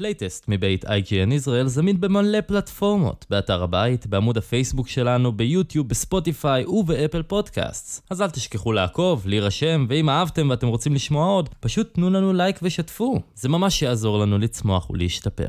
פלייטסט מבית IGN ישראל זמין במלא פלטפורמות, באתר הבית, בעמוד הפייסבוק שלנו, ביוטיוב, בספוטיפיי ובאפל פודקאסט. אז אל תשכחו לעקוב, להירשם, ואם אהבתם ואתם רוצים לשמוע עוד, פשוט תנו לנו לייק ושתפו. זה ממש יעזור לנו לצמוח ולהשתפר.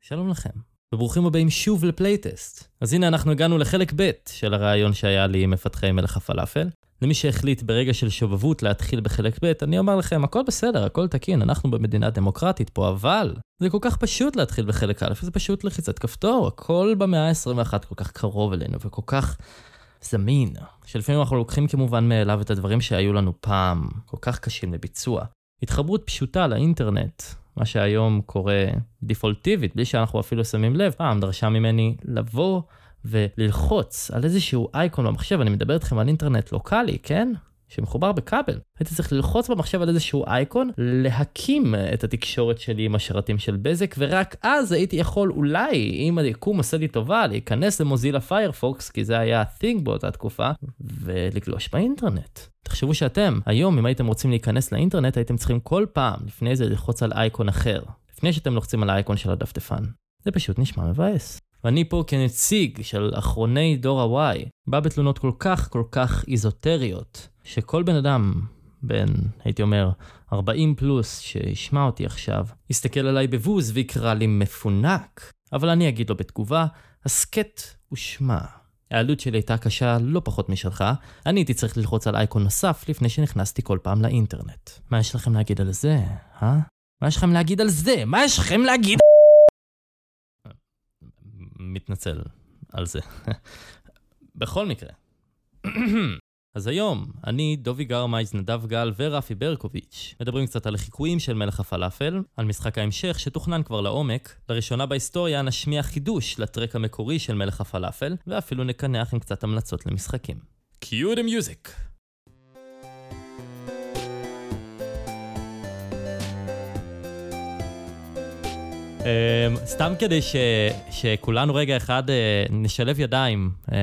שלום לכם, וברוכים הבאים שוב לפלייטסט. אז הנה אנחנו הגענו לחלק ב' של הריאיון שהיה לי עם מפתחי מלך הפלאפל. למי שהחליט ברגע של שובבות להתחיל בחלק ב', אני אומר לכם, הכל בסדר, הכל תקין, אנחנו במדינה דמוקרטית פה, אבל זה כל כך פשוט להתחיל בחלק א', זה פשוט לחיצת כפתור, הכל במאה ה-21 כל כך קרוב אלינו וכל כך זמין, שלפעמים אנחנו לוקחים כמובן מאליו את הדברים שהיו לנו פעם, כל כך קשים לביצוע. התחברות פשוטה לאינטרנט, מה שהיום קורה דיפולטיבית, בלי שאנחנו אפילו שמים לב, פעם דרשה ממני לבוא וללחוץ על איזשהו אייקון במחשב, אני מדבר איתכם על אינטרנט לוקאלי, כן? שמחובר בכבל. הייתי צריך ללחוץ במחשב על איזשהו אייקון, להקים את התקשורת שלי עם השרתים של בזק, ורק אז הייתי יכול אולי, אם היקום עושה לי טובה, להיכנס למוזילה פיירפוקס, כי זה היה ה-thing באותה תקופה, ולגלוש באינטרנט. תחשבו שאתם, היום אם הייתם רוצים להיכנס לאינטרנט, הייתם צריכים כל פעם לפני זה ללחוץ על אייקון אחר, לפני שאתם לוחצים על האייקון של הדפדפן. זה פשוט נשמע מבאס. ואני פה כנציג של אחרוני דור ה-Y, בא בתלונות כל כך כל כך איזוטריות, שכל בן אדם, בן, הייתי אומר, 40 פלוס, שישמע אותי עכשיו, יסתכל עליי בבוז ויקרא לי מפונק. אבל אני אגיד לו בתגובה, הסכת ושמע. הילדות שלי הייתה קשה לא פחות משלך, אני הייתי צריך ללחוץ על אייקון נוסף לפני שנכנסתי כל פעם לאינטרנט. מה יש לכם להגיד על זה, אה? מה יש לכם להגיד על זה? מה יש לכם להגיד? מתנצל על זה. בכל מקרה. אז היום, אני, דובי גרמייז, נדב גל ורפי ברקוביץ' מדברים קצת על החיקויים של מלך הפלאפל, על משחק ההמשך שתוכנן כבר לעומק, לראשונה בהיסטוריה נשמיע חידוש ל track המקורי של מלך הפלאפל, ואפילו נקנח עם קצת המלצות למשחקים. קיו דה מיוזיק! סתם כדי ש, שכולנו רגע אחד אה, נשלב ידיים אה,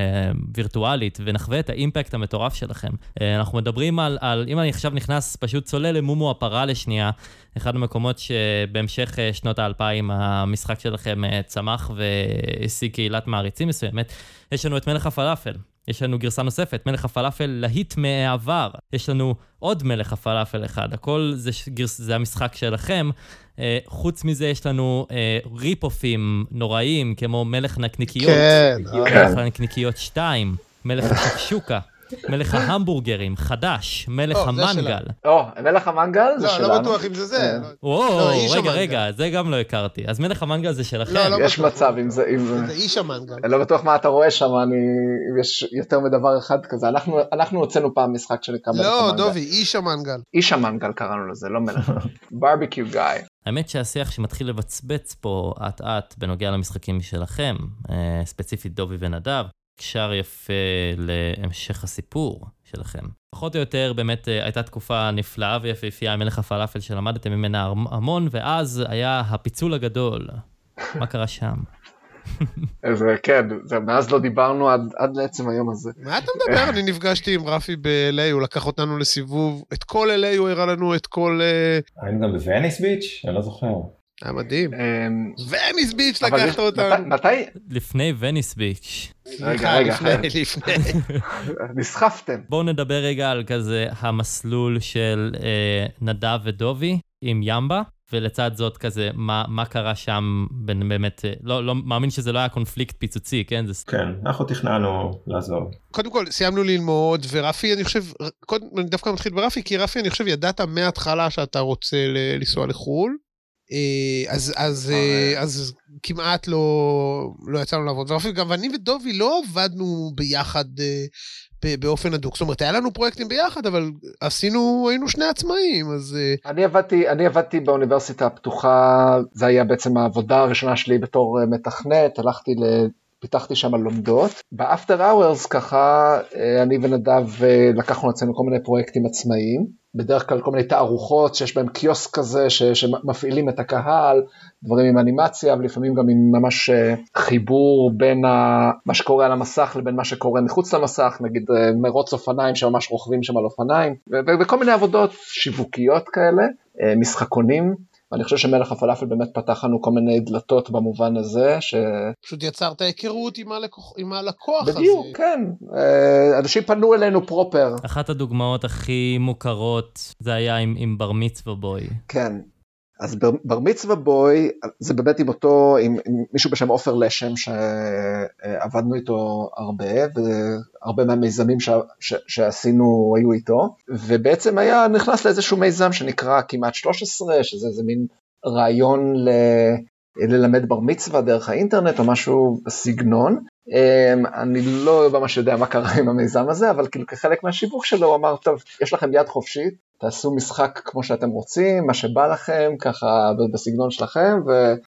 וירטואלית ונחווה את האימפקט המטורף שלכם. אה, אנחנו מדברים על, על, אם אני עכשיו נכנס, פשוט צולל למומו הפרה לשנייה, אחד המקומות שבהמשך שנות האלפיים המשחק שלכם צמח והשיג קהילת מעריצים מסוימת, יש לנו את מלך הפלאפל. יש לנו גרסה נוספת, מלך הפלאפל להיט מהעבר. יש לנו עוד מלך הפלאפל אחד, הכל זה, גרס, זה המשחק שלכם. אה, חוץ מזה יש לנו אה, ריפ-אופים נוראיים, כמו מלך נקניקיות. כן, מלך הנקניקיות 2, מלך השקשוקה. מלך ההמבורגרים, חדש, מלך המנגל. או, מלך המנגל זה שלנו. לא, לא בטוח אם זה זה. כן. וואו, רגע, רגע, זה גם לא הכרתי. אז מלך המנגל זה שלכם. לא יש מצב אם זה... זה איש המנגל. אני לא בטוח מה אתה רואה שם, אם יש יותר מדבר אחד כזה. אנחנו הוצאנו פעם משחק שנקרא מלך לא, המנגל. לא, דובי, איש המנגל. איש המנגל קראנו לזה, לא מלך. ברביקיו גיא. האמת שהשיח שמתחיל לבצבץ פה אט אט בנוגע למשחקים שלכם, אה, ספציפית דובי ונדב, קשר יפה להמשך הסיפור שלכם. פחות או יותר באמת אה, הייתה תקופה נפלאה ויפהפייה עם מלך הפלאפל שלמדתם ממנה המון, ואז היה הפיצול הגדול. מה קרה שם? איזה, כן, זה, מאז לא דיברנו עד, עד לעצם היום הזה. מה אתה מדבר? אני נפגשתי עם רפי ב-LA, הוא לקח אותנו לסיבוב, את כל LA הוא הראה לנו את כל... אה, היינו גם בווניס ביץ'? אני לא זוכר. היה מדהים. אמ, וניס ביץ' לקחת אותנו. מתי? לפני וניס ביץ'. רגע, רגע, לפני, לפני. נסחפתם. בואו נדבר רגע על כזה המסלול של אה, נדב ודובי עם ימבה, ולצד זאת כזה, מה, מה קרה שם בין באמת, אה, לא, לא, מאמין שזה לא היה קונפליקט פיצוצי, כן? זה... כן, אנחנו תכננו לעזוב. קודם כל, סיימנו ללמוד, ורפי, אני חושב, קודם, אני דווקא מתחיל ברפי, כי רפי, אני חושב, ידעת מההתחלה שאתה רוצה לנסוע לחו"ל. אה, אז, אז, אה, אז כמעט לא, לא יצאנו לעבוד. ואפילו גם אני ודובי לא עבדנו ביחד אה, באופן הדוק. זאת אומרת, היה לנו פרויקטים ביחד, אבל עשינו, היינו שני עצמאים, אז... אני עבדתי, אני עבדתי באוניברסיטה הפתוחה, זה היה בעצם העבודה הראשונה שלי בתור מתכנת, הלכתי ל... פיתחתי שם לומדות. באפטר אאוורס ככה אני ונדב לקחנו לעצמנו כל מיני פרויקטים עצמאיים. בדרך כלל כל מיני תערוכות שיש בהם קיוסק כזה ש, שמפעילים את הקהל, דברים עם אנימציה ולפעמים גם עם ממש אה, חיבור בין ה, מה שקורה על המסך לבין מה שקורה מחוץ למסך, נגיד אה, מרוץ אופניים שממש רוכבים שם על אופניים, וכל מיני עבודות שיווקיות כאלה, אה, משחקונים. ואני חושב שמלך הפלאפל באמת פתח לנו כל מיני דלתות במובן הזה, ש... פשוט יצרת היכרות עם, הלקוח, עם הלקוח בדיוק, הזה. בדיוק, כן. אה, אנשים פנו אלינו פרופר. אחת הדוגמאות הכי מוכרות זה היה עם, עם בר מצווה בוי. כן, אז בר, בר מצווה בוי זה באמת עם אותו, עם, עם מישהו בשם עופר לשם שעבדנו איתו הרבה והרבה מהמיזמים ש, ש, שעשינו היו איתו ובעצם היה נכנס לאיזשהו מיזם שנקרא כמעט 13 שזה איזה מין רעיון ל, ללמד בר מצווה דרך האינטרנט או משהו בסגנון. אמ, אני לא ממש יודע מה קרה עם המיזם הזה אבל כאילו כחלק מהשיווק שלו הוא אמר טוב יש לכם יד חופשית תעשו משחק כמו שאתם רוצים, מה שבא לכם, ככה בסגנון שלכם,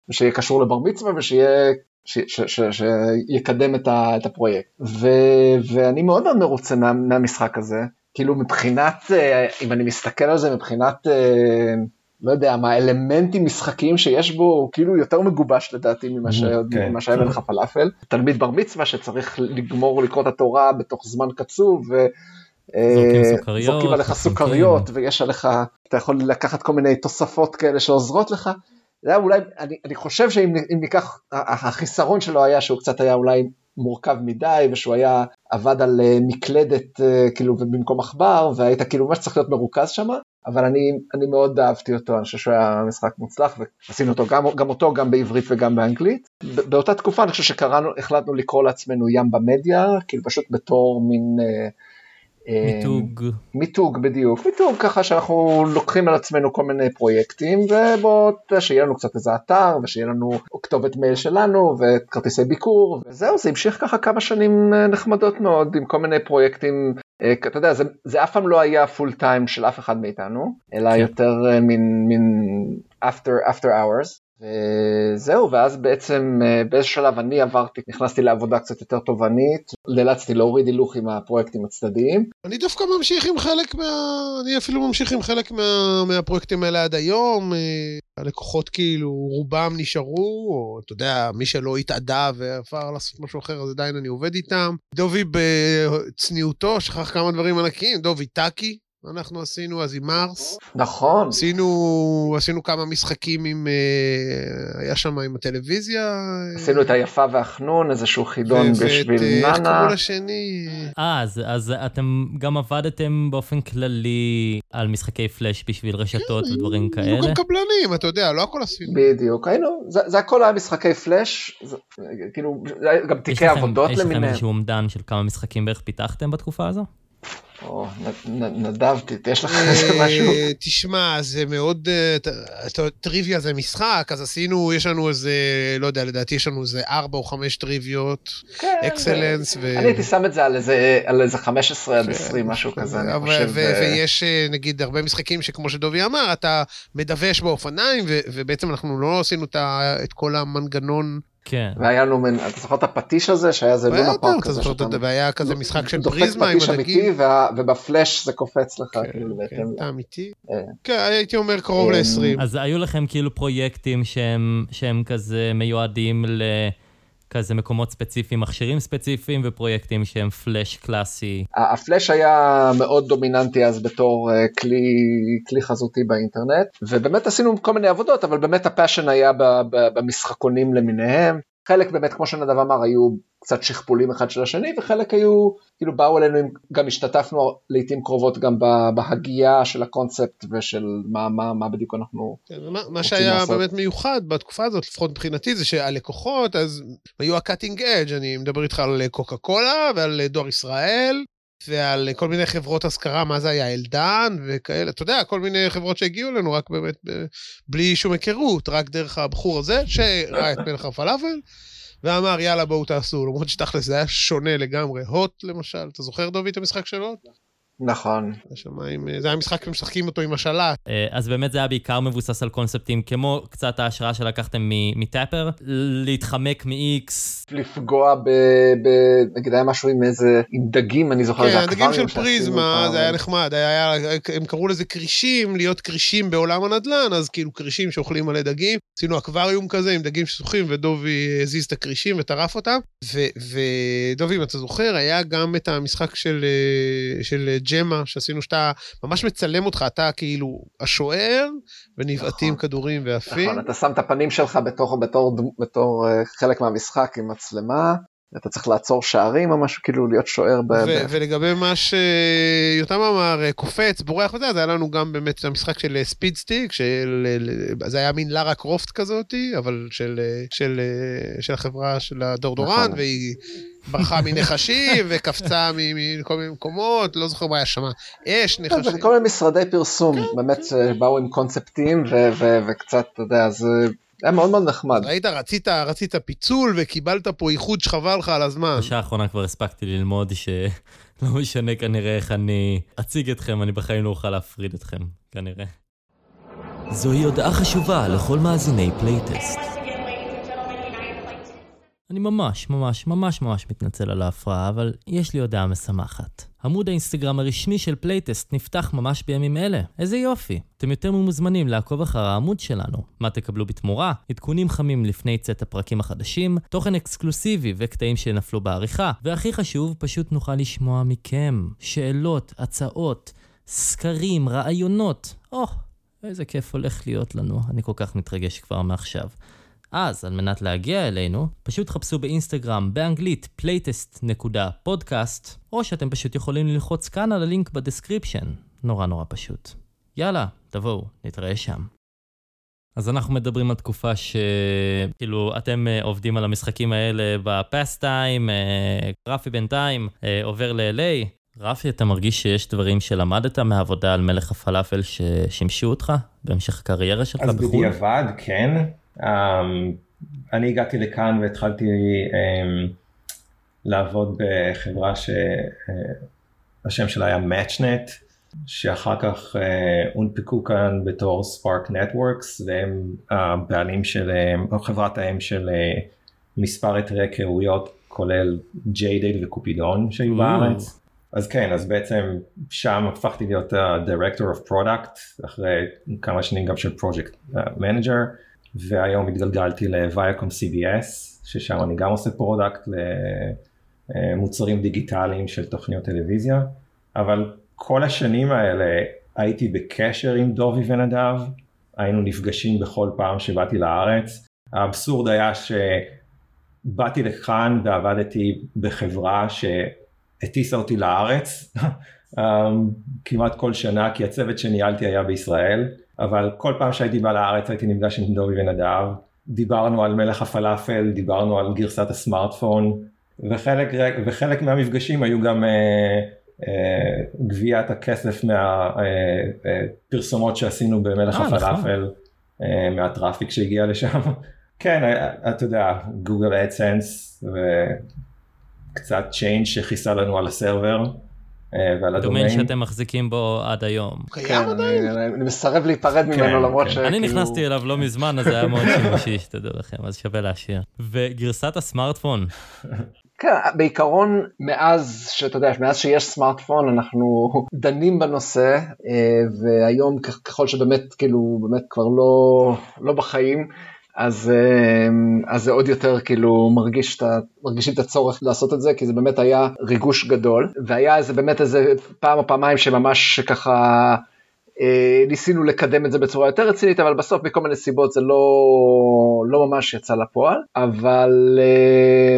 ושיהיה קשור לבר מצווה ושיהיה, שיקדם את, ה, את הפרויקט. ו, ואני מאוד מאוד מרוצה מה, מהמשחק הזה, כאילו מבחינת, אה, אם אני מסתכל על זה מבחינת, אה, לא יודע, מה האלמנטים משחקיים שיש בו, הוא כאילו יותר מגובש לדעתי ממה mm-hmm. כן. שהיה מלך הפלאפל. תלמיד בר מצווה שצריך לגמור לקרוא את התורה בתוך זמן קצוב, ו... זורקים אה, סוכריות. זורקים עליך סוכריות ויש עליך, אתה יכול לקחת כל מיני תוספות כאלה שעוזרות לך. זה היה אולי, אני, אני חושב שאם ניקח, החיסרון שלו היה שהוא קצת היה אולי מורכב מדי ושהוא היה עבד על אה, מקלדת אה, כאילו במקום עכבר והיית כאילו ממש צריך להיות מרוכז שם אבל אני, אני מאוד אהבתי אותו אני חושב שהוא היה משחק מוצלח ועשינו אותו גם, גם אותו גם בעברית וגם באנגלית. באותה תקופה אני חושב שקראנו החלטנו לקרוא לעצמנו ים במדיה כאילו פשוט בתור מין מיתוג. מיתוג בדיוק, מיתוג ככה שאנחנו לוקחים על עצמנו כל מיני פרויקטים ובואו שיהיה לנו קצת איזה אתר ושיהיה לנו כתובת מייל שלנו וכרטיסי ביקור וזהו זה המשיך ככה כמה שנים אה, נחמדות מאוד עם כל מיני פרויקטים, אה, אתה יודע זה, זה אף פעם לא היה פול טיים של אף אחד מאיתנו אלא כן. יותר אה, מין, מין after, after hours. וזהו, ואז בעצם אה, באיזשהו שלב אני עברתי, נכנסתי לעבודה קצת יותר תובענית, נאלצתי להוריד הילוך עם הפרויקטים הצדדיים. אני דווקא ממשיך עם חלק מה... אני אפילו ממשיך עם חלק מה... מהפרויקטים האלה עד היום. אה, הלקוחות כאילו, רובם נשארו, או אתה יודע, מי שלא התאדה ועבר לעשות משהו אחר, אז עדיין אני עובד איתם. דובי בצניעותו שכח כמה דברים ענקיים, דובי טאקי, אנחנו עשינו אז עם מרס. נכון. עשינו, עשינו כמה משחקים עם, אה, היה שם עם הטלוויזיה. עשינו את היפה והחנון, איזשהו חידון בשביל נאנה. ואיך קראו לשני? אה, אז, אז אתם גם עבדתם באופן כללי על משחקי פלאש בשביל רשתות כן, ודברים כאלה? היינו גם קבלנים, אתה יודע, לא הכל עשינו. בדיוק, היינו, זה, זה הכל היה משחקי פלאש, זה, כאילו, גם תיקי עבודות למיניהם. יש לכם איזשהו אומדן של כמה משחקים בערך פיתחתם בתקופה הזו? או, נדבתי, יש לך איזה אה, משהו? תשמע, זה מאוד, אה, טריוויה זה משחק, אז עשינו, יש לנו איזה, לא יודע, לדעתי יש לנו איזה ארבע או חמש טריוויות, אקסלנס. כן, אני הייתי שם את זה על איזה 15 עד 20, כן, משהו כזה, אני חושב. ויש נגיד הרבה משחקים שכמו שדובי אמר, אתה מדווש באופניים, ובעצם אנחנו לא עשינו את כל המנגנון. כן. והיה לנו, אתה זוכר את הפטיש הזה שהיה איזה לונה פארק כזה שאתה... והיה כזה משחק של פריזמה עם הדגים. ובפלאש זה קופץ לך כן, כאילו בהתאם. כן, אתה אמיתי? אה. כן, הייתי אומר קרוב אה, ל-20. אז היו לכם כאילו פרויקטים שהם כזה מיועדים ל... כזה מקומות ספציפיים, מכשירים ספציפיים ופרויקטים שהם פלאש קלאסי. הפלאש היה מאוד דומיננטי אז בתור אה, כלי, כלי חזותי באינטרנט, ובאמת עשינו כל מיני עבודות, אבל באמת ה fashion היה במשחקונים למיניהם. חלק באמת, כמו שנדב אמר, היו קצת שכפולים אחד של השני, וחלק היו, כאילו באו אלינו, גם השתתפנו לעיתים קרובות גם בהגייה של הקונספט ושל מה, מה, מה בדיוק אנחנו כן, מה, מה שהיה לעשות. באמת מיוחד בתקופה הזאת, לפחות מבחינתי, זה שהלקוחות, אז היו ה cutting edge, אני מדבר איתך על קוקה קולה ועל דואר ישראל. ועל כל מיני חברות השכרה, מה זה היה, אלדן וכאלה, אתה יודע, כל מיני חברות שהגיעו אלינו רק באמת בלי שום היכרות, רק דרך הבחור הזה, שראה את מלך הפלאפל, ואמר יאללה בואו תעשו, למרות שתכלס זה היה שונה לגמרי. הוט למשל, אתה זוכר דובי את המשחק של הוט? נכון. השמיים, זה היה משחק שמשחקים אותו עם השלט. אה, אז באמת זה היה בעיקר מבוסס על קונספטים כמו קצת ההשראה שלקחתם מ- מטאפר, להתחמק מ-X. לפגוע ב... ב... נגיד היה משהו עם איזה... עם דגים, אני זוכר, כן, זה הדגים אקווריום של פריזמה. זה היה נחמד, היה, היה, הם קראו לזה כרישים, להיות כרישים בעולם הנדל"ן, אז כאילו כרישים שאוכלים מלא דגים. עשינו אקווריום כזה עם דגים ששוחים, ודובי הזיז את הכרישים וטרף אותם. ו- ודובי, אם אתה זוכר, היה גם את המשחק של, אה, של ג'מה, שעשינו שאתה ממש מצלם אותך, אתה כאילו השוער, ונבעטים נכון. כדורים ועפים. נכון, אתה שם את הפנים שלך בתור, בתור, בתור אה, חלק מהמשחק עם מצלמה, אתה צריך לעצור שערים או משהו, כאילו להיות שוער ב... ו- ולגבי מה שיותם אמר, אה, קופץ, בורח וזה, אז היה לנו גם באמת את המשחק של ספיד סטיק, של, אה, זה היה מין לארה קרופט כזאתי, אבל של, אה, של, אה, של החברה של הדורדורן, נכון. והיא ברחה מנחשים וקפצה מכל מיני מקומות, לא זוכר מה היה שם, אש, נחשים. כל מיני משרדי פרסום, באמת אה, באו עם קונספטים וקצת, אתה יודע, זה היה מאוד מאוד נחמד. ראית, רצית, רצית פיצול וקיבלת פה איחוד שחבל לך על הזמן. בשעה האחרונה כבר הספקתי ללמוד שלא משנה כנראה איך אני אציג אתכם, אני בחיים לא אוכל להפריד אתכם, כנראה. זוהי הודעה חשובה לכל מאזיני פלייטסט. אני ממש, ממש, ממש ממש מתנצל על ההפרעה, אבל יש לי הודעה משמחת. עמוד האינסטגרם הרשמי של פלייטסט נפתח ממש בימים אלה. איזה יופי. אתם יותר ממוזמנים לעקוב אחר העמוד שלנו. מה תקבלו בתמורה? עדכונים חמים לפני צאת הפרקים החדשים, תוכן אקסקלוסיבי וקטעים שנפלו בעריכה, והכי חשוב, פשוט נוכל לשמוע מכם. שאלות, הצעות, סקרים, רעיונות. או, איזה כיף הולך להיות לנו. אני כל כך מתרגש כבר מעכשיו. אז, על מנת להגיע אלינו, פשוט חפשו באינסטגרם באנגלית playtest.podcast, או שאתם פשוט יכולים ללחוץ כאן על הלינק ב description. נורא נורא פשוט. יאללה, תבואו, נתראה שם. אז אנחנו מדברים על תקופה שכאילו אתם אה, עובדים על המשחקים האלה ב pastime, רפי בינתיים אה, עובר ל-LA. רפי, אתה מרגיש שיש דברים שלמדת מהעבודה על מלך הפלאפל ששימשו אותך בהמשך הקריירה שלך אז בחו"ל? בדיעבד, כן. Um, אני הגעתי לכאן והתחלתי um, לעבוד בחברה שהשם שלה היה MatchNet, שאחר כך uh, הונפקו כאן בתור Spark Networks, והם הבעלים של, או חברת האם של uh, מספר היתרי היכרויות, כולל JDate וקופידון שהיו או. בארץ. אז כן, אז בעצם שם הפכתי להיות ה-Director of Product, אחרי כמה שנים גם של Project Manager, והיום התגלגלתי ל-Viacom CBS, ששם אני גם עושה product למוצרים דיגיטליים של תוכניות טלוויזיה, אבל כל השנים האלה הייתי בקשר עם דובי ונדב, היינו נפגשים בכל פעם שבאתי לארץ. האבסורד היה שבאתי לכאן ועבדתי בחברה שהטיסה אותי לארץ כמעט כל שנה, כי הצוות שניהלתי היה בישראל, אבל כל פעם שהייתי בא לארץ הייתי נפגש עם דובי ונדב, דיברנו על מלך הפלאפל, דיברנו על גרסת הסמארטפון, וחלק, וחלק מהמפגשים היו גם... גביית הכסף מהפרסומות שעשינו במלך אה, נכון. הפלאפל, מה traffic שהגיע לשם. כן, אתה יודע, Google AdSense וקצת change שכיסה לנו על ה server ועל domain ה domain. שאתם מחזיקים בו עד היום. קיים כן, עדיין? אני, מסרב להיפרד כן, ממנו למרות כן. שכאילו... אני נכנסתי אליו לא מזמן, אז זה היה מאוד שימושי, שתדעו לכם, אז שווה להשאיר. וגרסת הסמארטפון, כן, בעיקרון מאז שאתה יודע, מאז שיש סמארטפון אנחנו דנים בנושא אה, והיום ככל שבאמת כאילו באמת כבר לא, לא בחיים אז, אה, אז זה עוד יותר כאילו מרגיש את מרגישים את הצורך לעשות את זה כי זה באמת היה ריגוש גדול. והיה איזה באמת איזה פעם או פעמיים שממש ככה אה, ניסינו לקדם את זה בצורה יותר רצינית, אבל בסוף מכל מיני סיבות זה לא, לא ממש יצא לפועל, אבל, אה,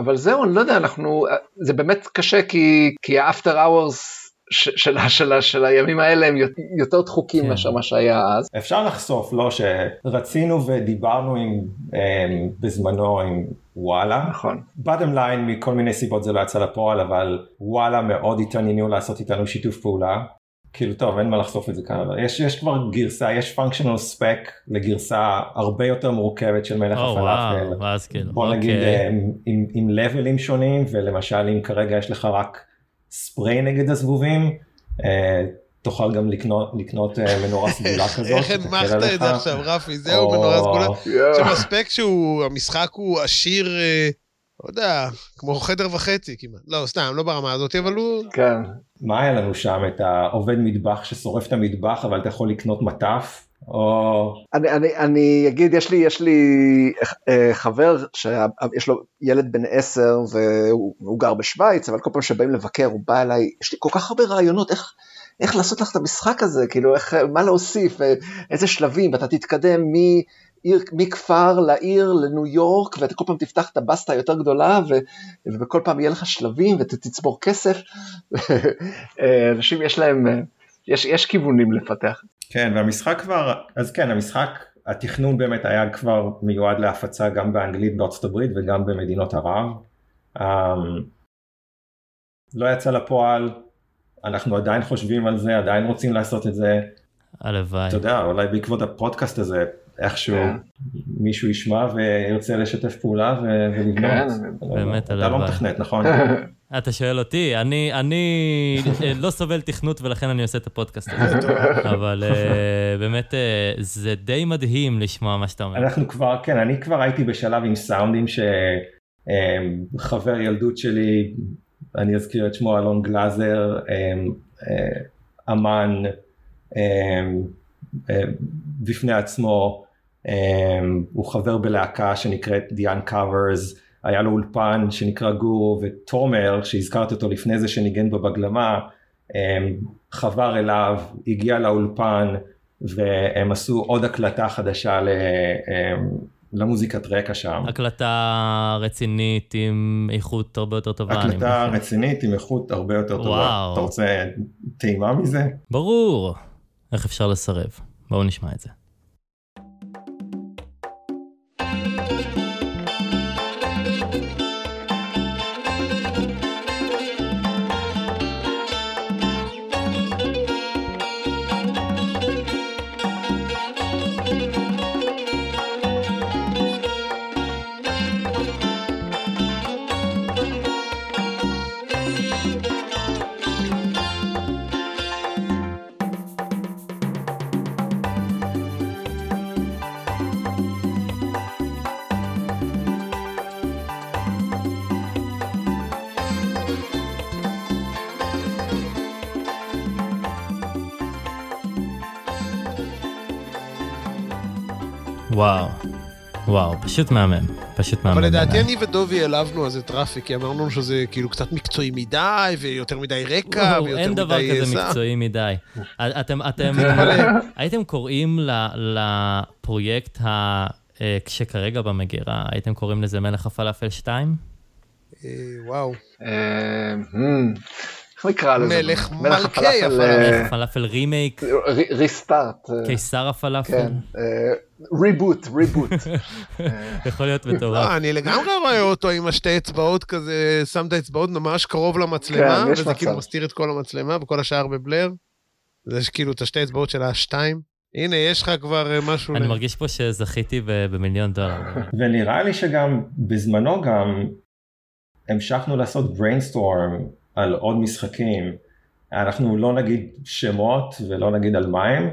אבל זהו, אני לא יודע, אנחנו, זה באמת קשה כי, כי האפטר אאוורס של, של, של, של הימים האלה הם יותר דחוקים כן. מאשר מה שהיה אז. אפשר לחשוף, לא, שרצינו ודיברנו עם, עם, בזמנו עם וואלה. נכון. bottom line מכל מיני סיבות זה לא יצא לפועל, אבל וואלה מאוד התעניינו לעשות איתנו שיתוף פעולה. כאילו טוב אין מה לחשוף את זה כאן אבל יש, יש כבר גרסה יש functional spec לגרסה הרבה יותר מורכבת של מלך או הפלאפל. וואו, כאילו, בוא נגיד אוקיי. אה, עם, עם לבלים שונים ולמשל אם כרגע יש לך רק ספרי נגד הזבובים אה, תוכל גם לקנות, לקנות אה, מנורה סגולה כזאת. איך הנמכת את זה עכשיו, רפי? זהו, מנורה סגולה. שמספק שהוא, המשחק הוא עשיר, אה, לא יודע, כמו חדר וחצי כמעט. לא, סתם, לא ברמה הזאת, אבל הוא... כן. מה היה לנו שם? את העובד מטבח ששורף את המטבח, אבל אתה יכול לקנות מטף? או... אני, אני, אני אגיד, יש לי, יש לי אה, חבר שיש לו ילד בן עשר והוא גר בשוויץ, אבל כל פעם שבאים לבקר הוא בא אליי, יש לי כל כך הרבה רעיונות איך, איך לעשות לך את המשחק הזה, כאילו, איך, מה להוסיף, איזה שלבים, ואתה תתקדם מעיר, מכפר לעיר לניו יורק, ואתה כל פעם תפתח את הבסטה היותר גדולה, ו, וכל פעם יהיה לך שלבים, ותצבור כסף. אנשים יש להם, יש, יש כיוונים לפתח. כן, והמשחק כבר, אז כן, המשחק, התכנון באמת היה כבר מיועד להפצה גם באנגלית בארצות הברית וגם במדינות ערב. Um, לא יצא לפועל, אנחנו עדיין חושבים על זה, עדיין רוצים לעשות את זה. הלוואי. אתה יודע, אולי בעקבות הפודקאסט הזה, איכשהו כן. מישהו ישמע וירצה לשתף פעולה ולבנות. כן, באמת הלוואי. אתה לא מתכנת, נכון? אתה שואל אותי, אני, אני לא סובל תכנות ולכן אני עושה את הפודקאסט הזה. אבל uh, באמת uh, זה די מדהים לשמוע מה שאתה אומר. אנחנו כבר, כן, אני כבר הייתי בשלב עם סאונדים שחבר ילדות שלי, אני אזכיר את שמו אלון גלאזר, אמן בפני עצמו, הוא חבר בלהקה שנקראת The Uncovers. היה לו אולפן שנקרא גורו ותומר שהזכרתי אותו לפני זה שניגן בו בגלמה אמ, חבר אליו הגיע לאולפן והם עשו עוד הקלטה חדשה אמ, למוזיקת רקע שם. הקלטה רצינית עם איכות הרבה יותר טובה. הקלטה רצינית עם איכות הרבה יותר טובה. וואו. אתה רוצה טעימה מזה? ברור. איך אפשר לסרב? בואו נשמע את זה. וואו, וואו, פשוט מהמם, פשוט מהמם. אבל לדעתי אני ודובי העלבנו אז את רפי, כי אמרנו שזה כאילו קצת מקצועי מדי, ויותר מדי רקע, ויותר מדי... אין דבר כזה מקצועי מדי. אתם, אתם, הייתם קוראים לפרויקט שכרגע במגירה, הייתם קוראים לזה מלך הפלאפל 2? וואו. איך נקרא לזה? מלך מלכי הפלאפל. מלך הפלאפל רימייק. ריסטארט. קיסר הפלאפל. כן. ריבוט, ריבוט. יכול להיות מטורף. אני לגמרי רואה אותו עם השתי אצבעות כזה, שם את האצבעות ממש קרוב למצלמה, וזה כאילו מסתיר את כל המצלמה וכל השאר בבלר. זה כאילו את השתי אצבעות של השתיים. הנה, יש לך כבר משהו... אני מרגיש פה שזכיתי במיליון דולר. ונראה לי שגם בזמנו גם המשכנו לעשות brainstorm על עוד משחקים. אנחנו לא נגיד שמות ולא נגיד על מה הם,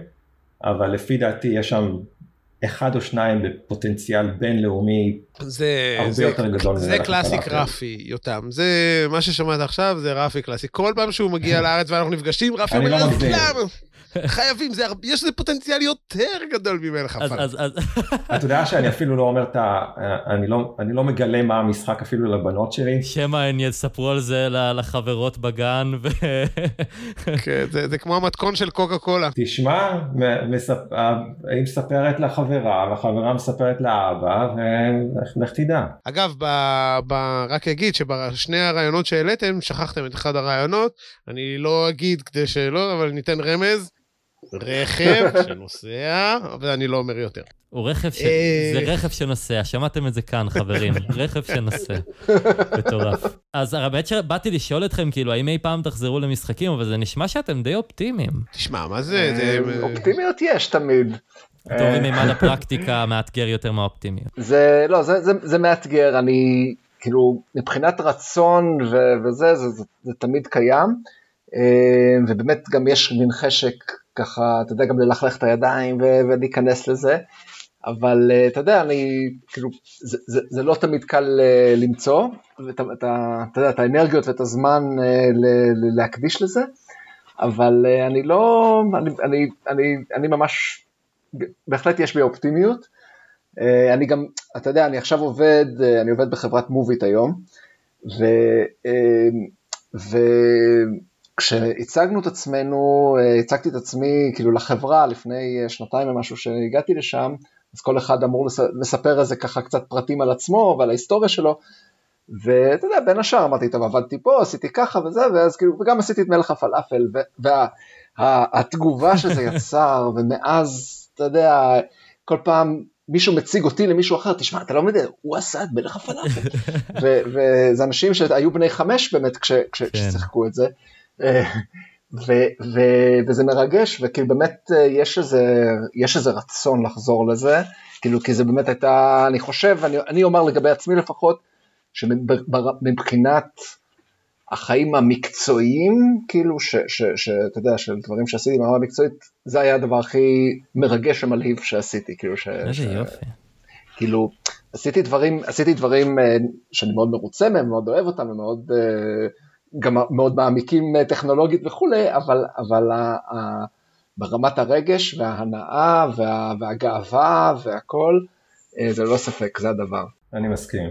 אבל לפי דעתי יש שם אחד או שניים בפוטנציאל בינלאומי זה, הרבה זה, יותר גדול. זה קלאסיק רפי, יותם. זה מה ששמעת עכשיו, זה רפי קלאסי. כל פעם שהוא מגיע לארץ ואנחנו נפגשים, רפי אומר, לא למה? חייבים, זה, יש לזה פוטנציאל יותר גדול ממלך הפלאפל. אתה יודע שאני אפילו לא אומר את ה... אני לא, אני לא מגלה מה המשחק אפילו לבנות שלי. שמא הן יספרו על זה לחברות בגן ו... כן, זה, זה כמו המתכון של קוקה קולה. תשמע, מספ... היא מספרת לחברה, והחברה מספרת לאבא, ולך תדע. אגב, ב... ב... רק אגיד שבשני הרעיונות שהעליתם, שכחתם את אחד הרעיונות, אני לא אגיד כדי שלא, אבל ניתן רמז. רכב שנוסע, ואני לא אומר יותר. הוא רכב ש... זה רכב שנוסע, שמעתם את זה כאן, חברים. רכב שנוסע. מטורף. אז האמת שבאתי לשאול אתכם, כאילו, האם אי פעם תחזרו למשחקים, אבל זה נשמע שאתם די אופטימיים. תשמע, מה זה? אופטימיות יש תמיד. אתם אומרים מימד הפרקטיקה מאתגר יותר מהאופטימיות. זה, לא, זה מאתגר, אני, כאילו, מבחינת רצון וזה, זה תמיד קיים. ובאמת גם יש מין חשק ככה, אתה יודע, גם ללכלך את הידיים ולהיכנס לזה. אבל uh, אתה יודע, אני, כאילו, זה, זה, זה לא תמיד קל uh, למצוא, ואת, את, אתה יודע, את האנרגיות ואת הזמן ל, להקדיש לזה, אבל אני לא, אני, אני, אני, אני ממש, בהחלט יש בי אופטימיות. אני גם, אתה יודע, אני עכשיו עובד, אני עובד בחברת מוביט היום, ו... ו... כשהצגנו את עצמנו, הצגתי את עצמי כאילו לחברה לפני שנתיים ומשהו שהגעתי לשם, אז כל אחד אמור לספר איזה ככה קצת פרטים על עצמו ועל ההיסטוריה שלו, ואתה יודע, בין השאר אמרתי, טוב, עבדתי פה, עשיתי ככה וזה, ואז כאילו, וגם עשיתי את מלך הפלאפל, והתגובה וה, שזה יצר, ומאז, אתה יודע, כל פעם מישהו מציג אותי למישהו אחר, תשמע, אתה לא מבין, הוא עשה את מלך הפלאפל. וזה אנשים שהיו בני חמש באמת כש, כש, כן. כששיחקו את זה. ו- ו- וזה מרגש, וכאילו באמת אה, יש איזה, יש איזה רצון לחזור לזה, כאילו כי זה באמת הייתה, אני חושב, אני, אני אומר לגבי עצמי לפחות, שמבחינת החיים המקצועיים, כאילו, שאתה יודע, של דברים שעשיתי ברמה המקצועית, זה היה הדבר הכי מרגש ומלהיב שעשיתי, כאילו ש... איזה ש... יופי. כאילו, עשיתי דברים, עשיתי דברים אה, שאני מאוד מרוצה מהם, מאוד אוהב אותם, ומאוד... Uh, גם מאוד מעמיקים אה, טכנולוגית וכולי, אבל, אבל ה, ה, ברמת הרגש וההנאה וה, והגאווה והכל, אה, זה לא ספק, זה הדבר. אני מסכים,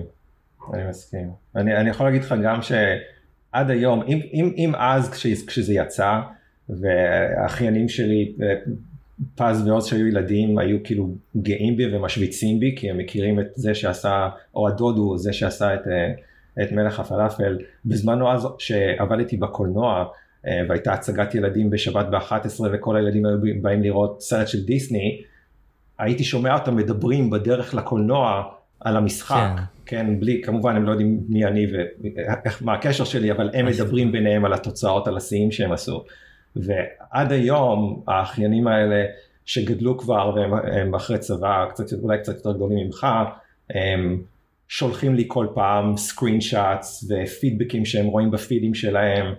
אני מסכים. אני, אני יכול להגיד לך גם שעד היום, אם, אם, אם אז כש, כשזה יצא, והאחיינים שלי, אה, פז ועוז שהיו ילדים, היו כאילו גאים בי ומשוויצים בי, כי הם מכירים את זה שעשה, או הדוד הוא זה שעשה את... את מלך הפלאפל. בזמנו אז שעבדתי בקולנוע אה, והייתה הצגת ילדים בשבת ב-11 וכל הילדים היו באים לראות סרט של דיסני, הייתי שומע אותם מדברים בדרך לקולנוע על המשחק, כן, כן בלי, כמובן הם לא יודעים מי אני ומה הקשר שלי, אבל הם מדברים ביניהם על התוצאות, על השיאים שהם עשו. ועד היום האחיינים האלה שגדלו כבר והם אחרי צבא, קצת, אולי קצת יותר גדולים ממך, הם שולחים לי כל פעם שאטס ופידבקים שהם רואים בפידים שלהם.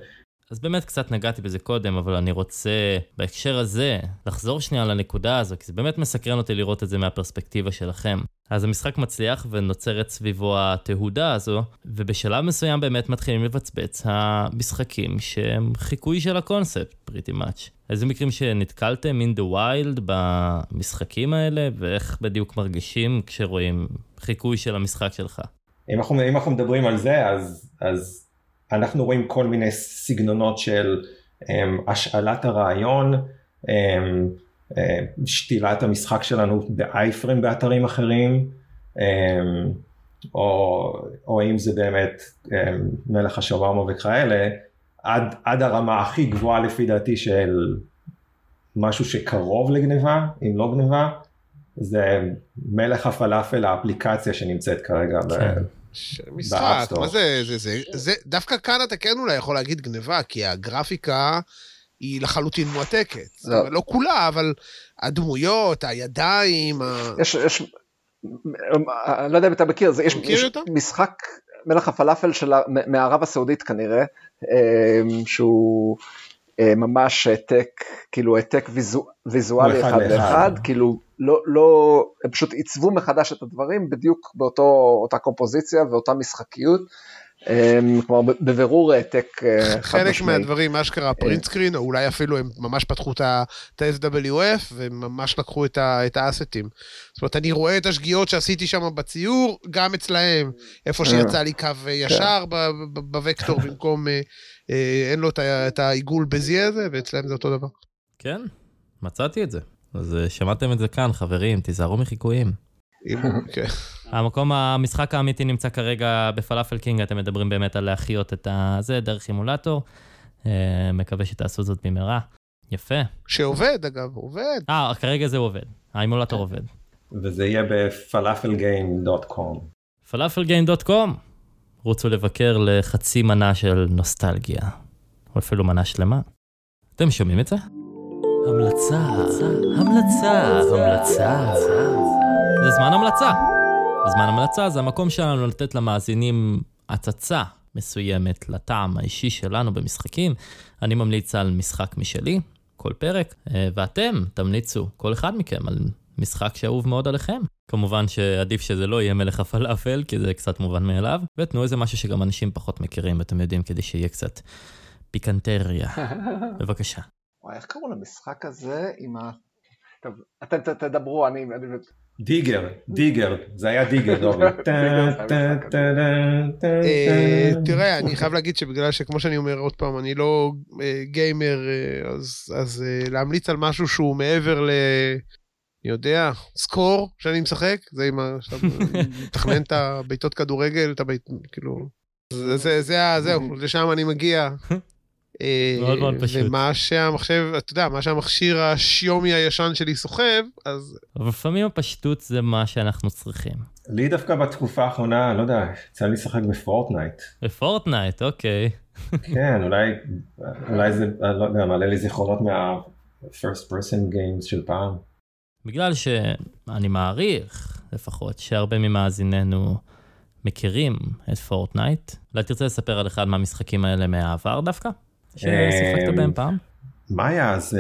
אז באמת קצת נגעתי בזה קודם, אבל אני רוצה בהקשר הזה לחזור שנייה לנקודה הזו, כי זה באמת מסקרן אותי לראות את זה מהפרספקטיבה שלכם. אז המשחק מצליח ונוצרת סביבו התהודה הזו, ובשלב מסוים באמת מתחילים לבצבץ המשחקים שהם חיקוי של הקונספט, פריטי מאץ'. איזה מקרים שנתקלתם in the wild במשחקים האלה, ואיך בדיוק מרגישים כשרואים חיקוי של המשחק שלך? אם אנחנו, אם אנחנו מדברים על זה, אז, אז אנחנו רואים כל מיני סגנונות של um, השאלת הרעיון, um, um, שתילת המשחק שלנו באייפרם באתרים אחרים, um, או, או אם זה באמת מלך השווארמה וכאלה, עד, עד הרמה הכי גבוהה לפי דעתי של משהו שקרוב לגניבה, אם לא גניבה, זה מלך הפלאפל האפליקציה שנמצאת כרגע כן. ב... משחק, מה זה, זה, זה, זה, דווקא כאן אתה כן אולי יכול להגיד גניבה, כי הגרפיקה היא לחלוטין מועתקת. לא, לא כולה, אבל הדמויות, הידיים, יש, יש, אני לא יודע אם אתה מכיר, זה, יש, יש משחק מלך הפלאפל של, מערב הסעודית כנראה, אמ, שהוא אה, ממש העתק, כאילו העתק ויזואלי אחד לאחד, כאילו לא, לא, הם פשוט עיצבו מחדש את הדברים בדיוק באותה קומפוזיציה ואותה משחקיות. אמ, כלומר בבירור העתק אה, חד משמעי. חלק מהדברים אשכרה פרינט סקרין או אולי אפילו הם ממש פתחו את ה-SWF וממש לקחו את האסטים. זאת אומרת אני רואה את השגיאות שעשיתי שם בציור גם אצלהם איפה אה, שיצא לי קו ישר כן. בווקטור במקום אה, אין לו את העיגול בזי הזה ואצלהם זה אותו דבר. כן מצאתי את זה. אז אה, שמעתם את זה כאן, חברים, תיזהרו מחיקויים. כן. המקום, המשחק האמיתי נמצא כרגע בפלאפל קינג, אתם מדברים באמת על להחיות את זה דרך אימולטור. אה, מקווה שתעשו זאת במהרה. יפה. שעובד, אגב, עובד. אה, כרגע זה עובד. האימולטור עובד. וזה יהיה בפלאפלגיים.קום. פלאפלגיים.קום. רוצו לבקר לחצי מנה של נוסטלגיה, או אפילו מנה שלמה. אתם שומעים את זה? המלצה, המלצה, המלצה. זה זמן המלצה. זמן המלצה זה המקום שלנו לתת למאזינים הצצה מסוימת לטעם האישי שלנו במשחקים, אני ממליץ על משחק משלי, כל פרק, אה, ואתם תמליצו, כל אחד מכם, על משחק שאהוב מאוד עליכם. כמובן שעדיף שזה לא יהיה מלך הפלאפל, כי זה קצת מובן מאליו, ותנו איזה משהו שגם אנשים פחות מכירים, ואתם יודעים, כדי שיהיה קצת פיקנטריה. בבקשה. וואי, איך קראו למשחק הזה עם ה... טוב, אתם תדברו, אני... דיגר, דיגר, זה היה דיגר, דובי. אה, תראה, אני חייב להגיד שבגלל שכמו שאני אומר עוד פעם, אני לא אה, גיימר, אה, אז להמליץ על משהו שהוא מעבר ל... אני יודע, Score שאני משחק, זה עם ה... מתכנן את הבעיטות כדורגל, את הבעיט... כאילו... זה, זהו, לשם אני מגיע. מאוד מאוד פשוט. ומה שהמחשב, אתה יודע, מה שהמכשיר השיאומי הישן שלי סוחב, אז... אבל לפעמים הפשטות זה מה שאנחנו צריכים. לי דווקא בתקופה האחרונה, לא יודע, יצא לי לשחק בפורטנייט. בפורטנייט, אוקיי. כן, אולי, אולי זה, לא יודע, מעלה לי זיכרונות מה-first person games של פעם. בגלל שאני מעריך, לפחות, שהרבה ממאזיננו מכירים את פורטנייט. אולי תרצה לספר על אחד מהמשחקים האלה מהעבר דווקא? ששיחקת בהם פעם? מה היה אז?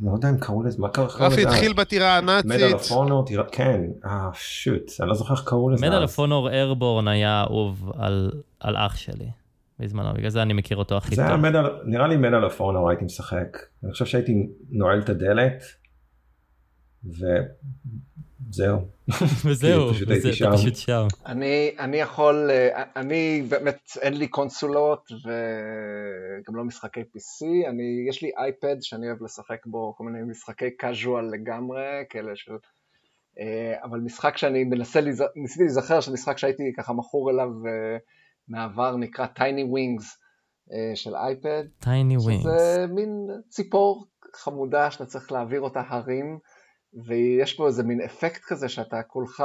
לא יודע אם קראו לזה, מה קראו לזה? רפי התחיל בטירה הנאצית. מדל הפונור, כן, אה שוט, אני לא זוכר איך קראו לזה. מדל הפונור איירבורן היה אהוב על אח שלי. בזמנו, בגלל זה אני מכיר אותו הכי טוב. נראה לי מדל הפונור הייתי משחק. אני חושב שהייתי נועל את הדלת, וזהו. וזהו, אתה פשוט שם. אני, אני יכול, אני באמת, אין לי קונסולות וגם לא משחקי PC, אני, יש לי אייפד שאני אוהב לשחק בו כל מיני משחקי casual לגמרי, כאלה של... אבל משחק שאני מנסה, ניסיתי להיזכר של משחק שהייתי ככה מכור אליו מהעבר, נקרא Tiny Wings של אייפד. Tiny Wings. שזה מין ציפור חמודה שאתה צריך להעביר אותה הרים. ויש פה איזה מין אפקט כזה שאתה כולך,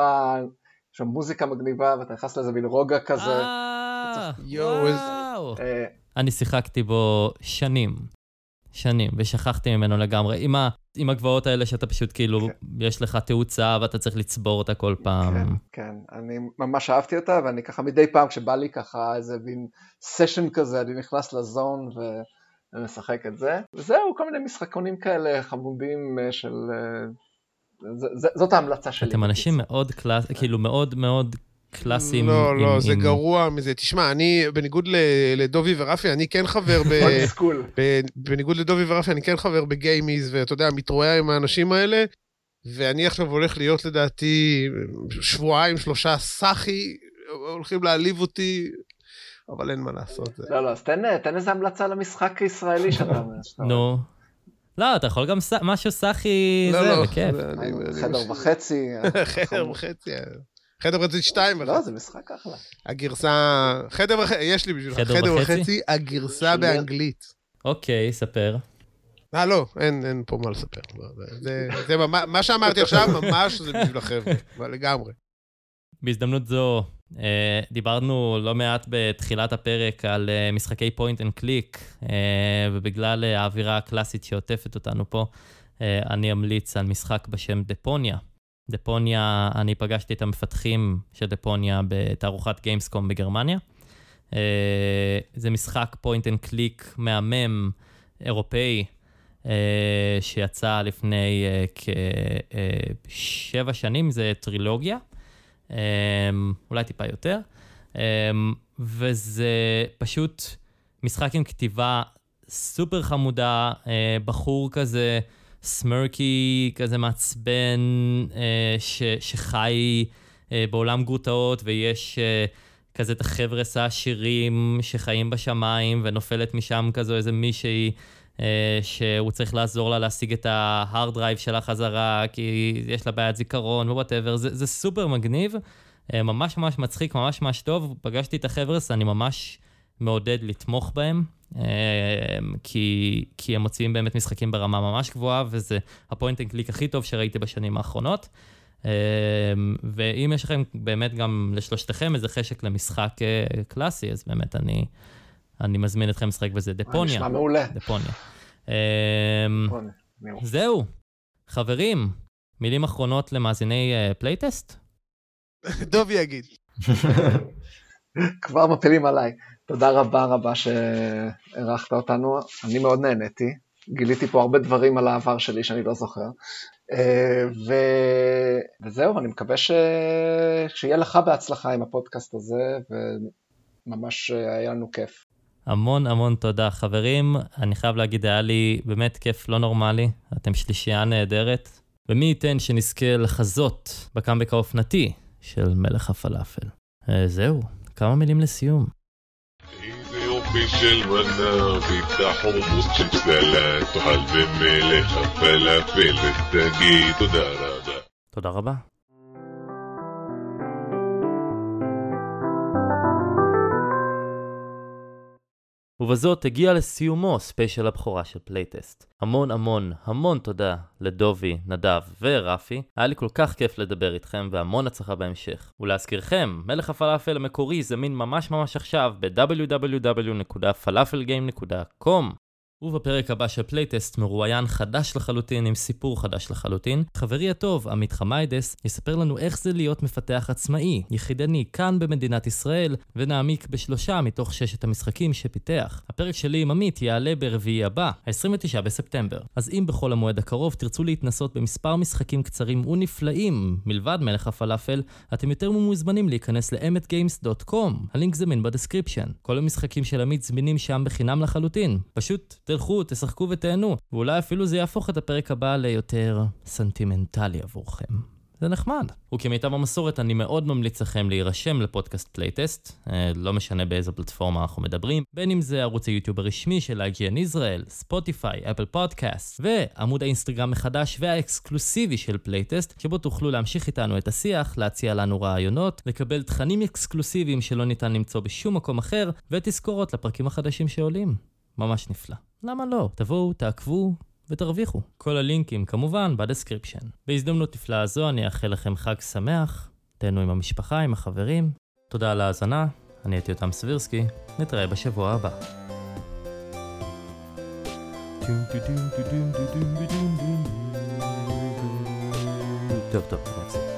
יש שם מוזיקה מגניבה ואתה נכנס לאיזה מין רוגע כזה. אה, וואו. אה, אני שיחקתי בו שנים, שנים, ושכחתי ממנו לגמרי. עם, ה, עם הגבעות האלה שאתה פשוט כאילו, כן. יש לך תאוצה ואתה צריך לצבור אותה כל פעם. כן, כן, אני ממש אהבתי אותה, ואני ככה מדי פעם כשבא לי ככה איזה מין סשן כזה, אני נכנס לזון ו... ומשחק את זה. וזהו, כל מיני משחקונים כאלה חמודים אה, זאת ההמלצה שלי. אתם אנשים מאוד קלאס, כאילו מאוד מאוד קלאסיים. לא, לא, זה גרוע מזה. תשמע, אני, בניגוד לדובי ורפי, אני כן חבר ב... בניגוד לדובי ורפי, אני כן חבר בגיימיז, ואתה יודע, מתרועע עם האנשים האלה, ואני עכשיו הולך להיות לדעתי שבועיים, שלושה סאחי, הולכים להעליב אותי, אבל אין מה לעשות. לא, לא, אז תן איזה המלצה למשחק ישראלי שאתה אומר. נו. לא, אתה יכול גם משהו סאחי, לא, זה, לא, בכיף. חדר וחצי. חדר וחצי. חדר וחצי שתיים. לא, זה משחק אחלה. הגרסה, חדר וחצי, יש לי בשבילך, חדר וחצי, הגרסה באנגלית. אוקיי, ספר. אה, לא, אין פה מה לספר. זה, מה שאמרתי עכשיו, ממש זה בשביל החבר'ה, לגמרי. בהזדמנות זו, דיברנו לא מעט בתחילת הפרק על אה, משחקי point and click, ובגלל אה, האווירה הקלאסית שעוטפת אותנו פה, אני אמליץ על משחק בשם Deponia. Deponia, אני פגשתי את המפתחים של Deponia בתערוכת Gamescom בגרמניה. זה משחק point and click מהמם, אירופאי, שיצא לפני כשבע שנים, זה טרילוגיה. אמ, אולי טיפה יותר, אמ, וזה פשוט משחק עם כתיבה סופר חמודה, אה, בחור כזה snarky, כזה מעצבן, אה, ש, שחי אה, בעולם גרוטאות, ויש כזה את החבר'ס העשירים שחיים בשמיים, ונופלת משם כזו איזה מישהי. אה, שהוא צריך לעזור לה להשיג את ה hard drive שלה חזרה, כי יש לה בעיית זיכרון ו whatever, זה, זה סופר מגניב, אה, ממש ממש מצחיק, ממש ממש טוב. פגשתי את החבר'ס, אני ממש מעודד לתמוך בהם, אה, כי, כי הם מוציאים באמת משחקים ברמה ממש גבוהה, וזה ה point and click הכי טוב שראיתי בשנים האחרונות. ואם יש לכם באמת גם לשלושתכם איזה חשק למשחק קלאסי, אז באמת אני... אני מזמין אתכם לשחק בזה, דפוניה. נשמע מעולה. דפוניה. אמ, זהו, חברים, מילים אחרונות למאזיני פלייטסט? דובי יגיד. כבר מפילים עליי. תודה רבה רבה שאירחת אותנו, אני מאוד נהניתי. גיליתי פה הרבה דברים על העבר שלי שאני לא זוכר. אה, ו... וזהו, אני מקווה ש... שיהיה לך בהצלחה עם הפודקאסט הזה, וממש היה לנו כיף. המון המון תודה. חברים, אני חייב להגיד, היה לי באמת כיף לא נורמלי. אתם שלישייה נהדרת. ומי ייתן שנזכה לחזות בקאמבק האופנתי של מלך הפלאפל. אה, זהו, כמה מילים לסיום. יופי של מנה, פיצה חומוס צ'יפס סלט, תאכל במלך הפלאפל ותגיד תודה רבה. תודה רבה. ובזאת הגיע לסיומו ספיישל הבכורה של פלייטסט. המון המון המון תודה לדובי, נדב ורפי, היה לי כל כך כיף לדבר איתכם והמון הצלחה בהמשך. ולהזכירכם, מלך הפלאפל המקורי זמין ממש ממש עכשיו ב-www.falafelgame.com ובפרק הבא של פלייטסט מרואיין חדש לחלוטין עם סיפור חדש לחלוטין. חברי הטוב, עמית חמיידס, יספר לנו איך זה להיות מפתח עצמאי, יחידני, כאן במדינת ישראל, ונעמיק בשלושה מתוך ששת המשחקים שפיתח. הפרק שלי עם עמית יעלה ברביעי הבא, ה-29 בספטמבר. אז אם בכל המועד הקרוב תרצו להתנסות במספר משחקים קצרים ונפלאים, מלבד מלך הפלאפל, אתם יותר ממוזמנים להיכנס ל-emmetgames.com, הלינק זמין ב description. כל המשחקים של עמית זמינים שם בחינם לחלוטין. פשוט תלכו, תשחקו ותהנו, ואולי אפילו זה יהפוך את הפרק הבא ליותר סנטימנטלי עבורכם. זה נחמד. וכמיטב המסורת, אני מאוד ממליץ לכם להירשם לפודקאסט פלייטסט, אה, לא משנה באיזו פלטפורמה אנחנו מדברים, בין אם זה ערוץ היוטיוב הרשמי של IGN ישראל, ספוטיפיי, אפל פודקאסט, ועמוד האינסטגרם החדש והאקסקלוסיבי של פלייטסט, שבו תוכלו להמשיך איתנו את השיח, להציע לנו רעיונות, לקבל תכנים אקסקלוסיביים שלא ניתן למצוא בשום מקום אחר, ותזכורות לפרקים החדשים שעולים. ממש נפלא. למה לא? תבואו, תעקבו ותרוויחו. כל הלינקים כמובן ב description. בהזדמנות נפלאה זו אני אאחל לכם חג שמח, תהנו עם המשפחה, עם החברים. תודה על ההאזנה, אני הייתי יותם סבירסקי, נתראה בשבוע הבא. טוב טוב, אפסיק.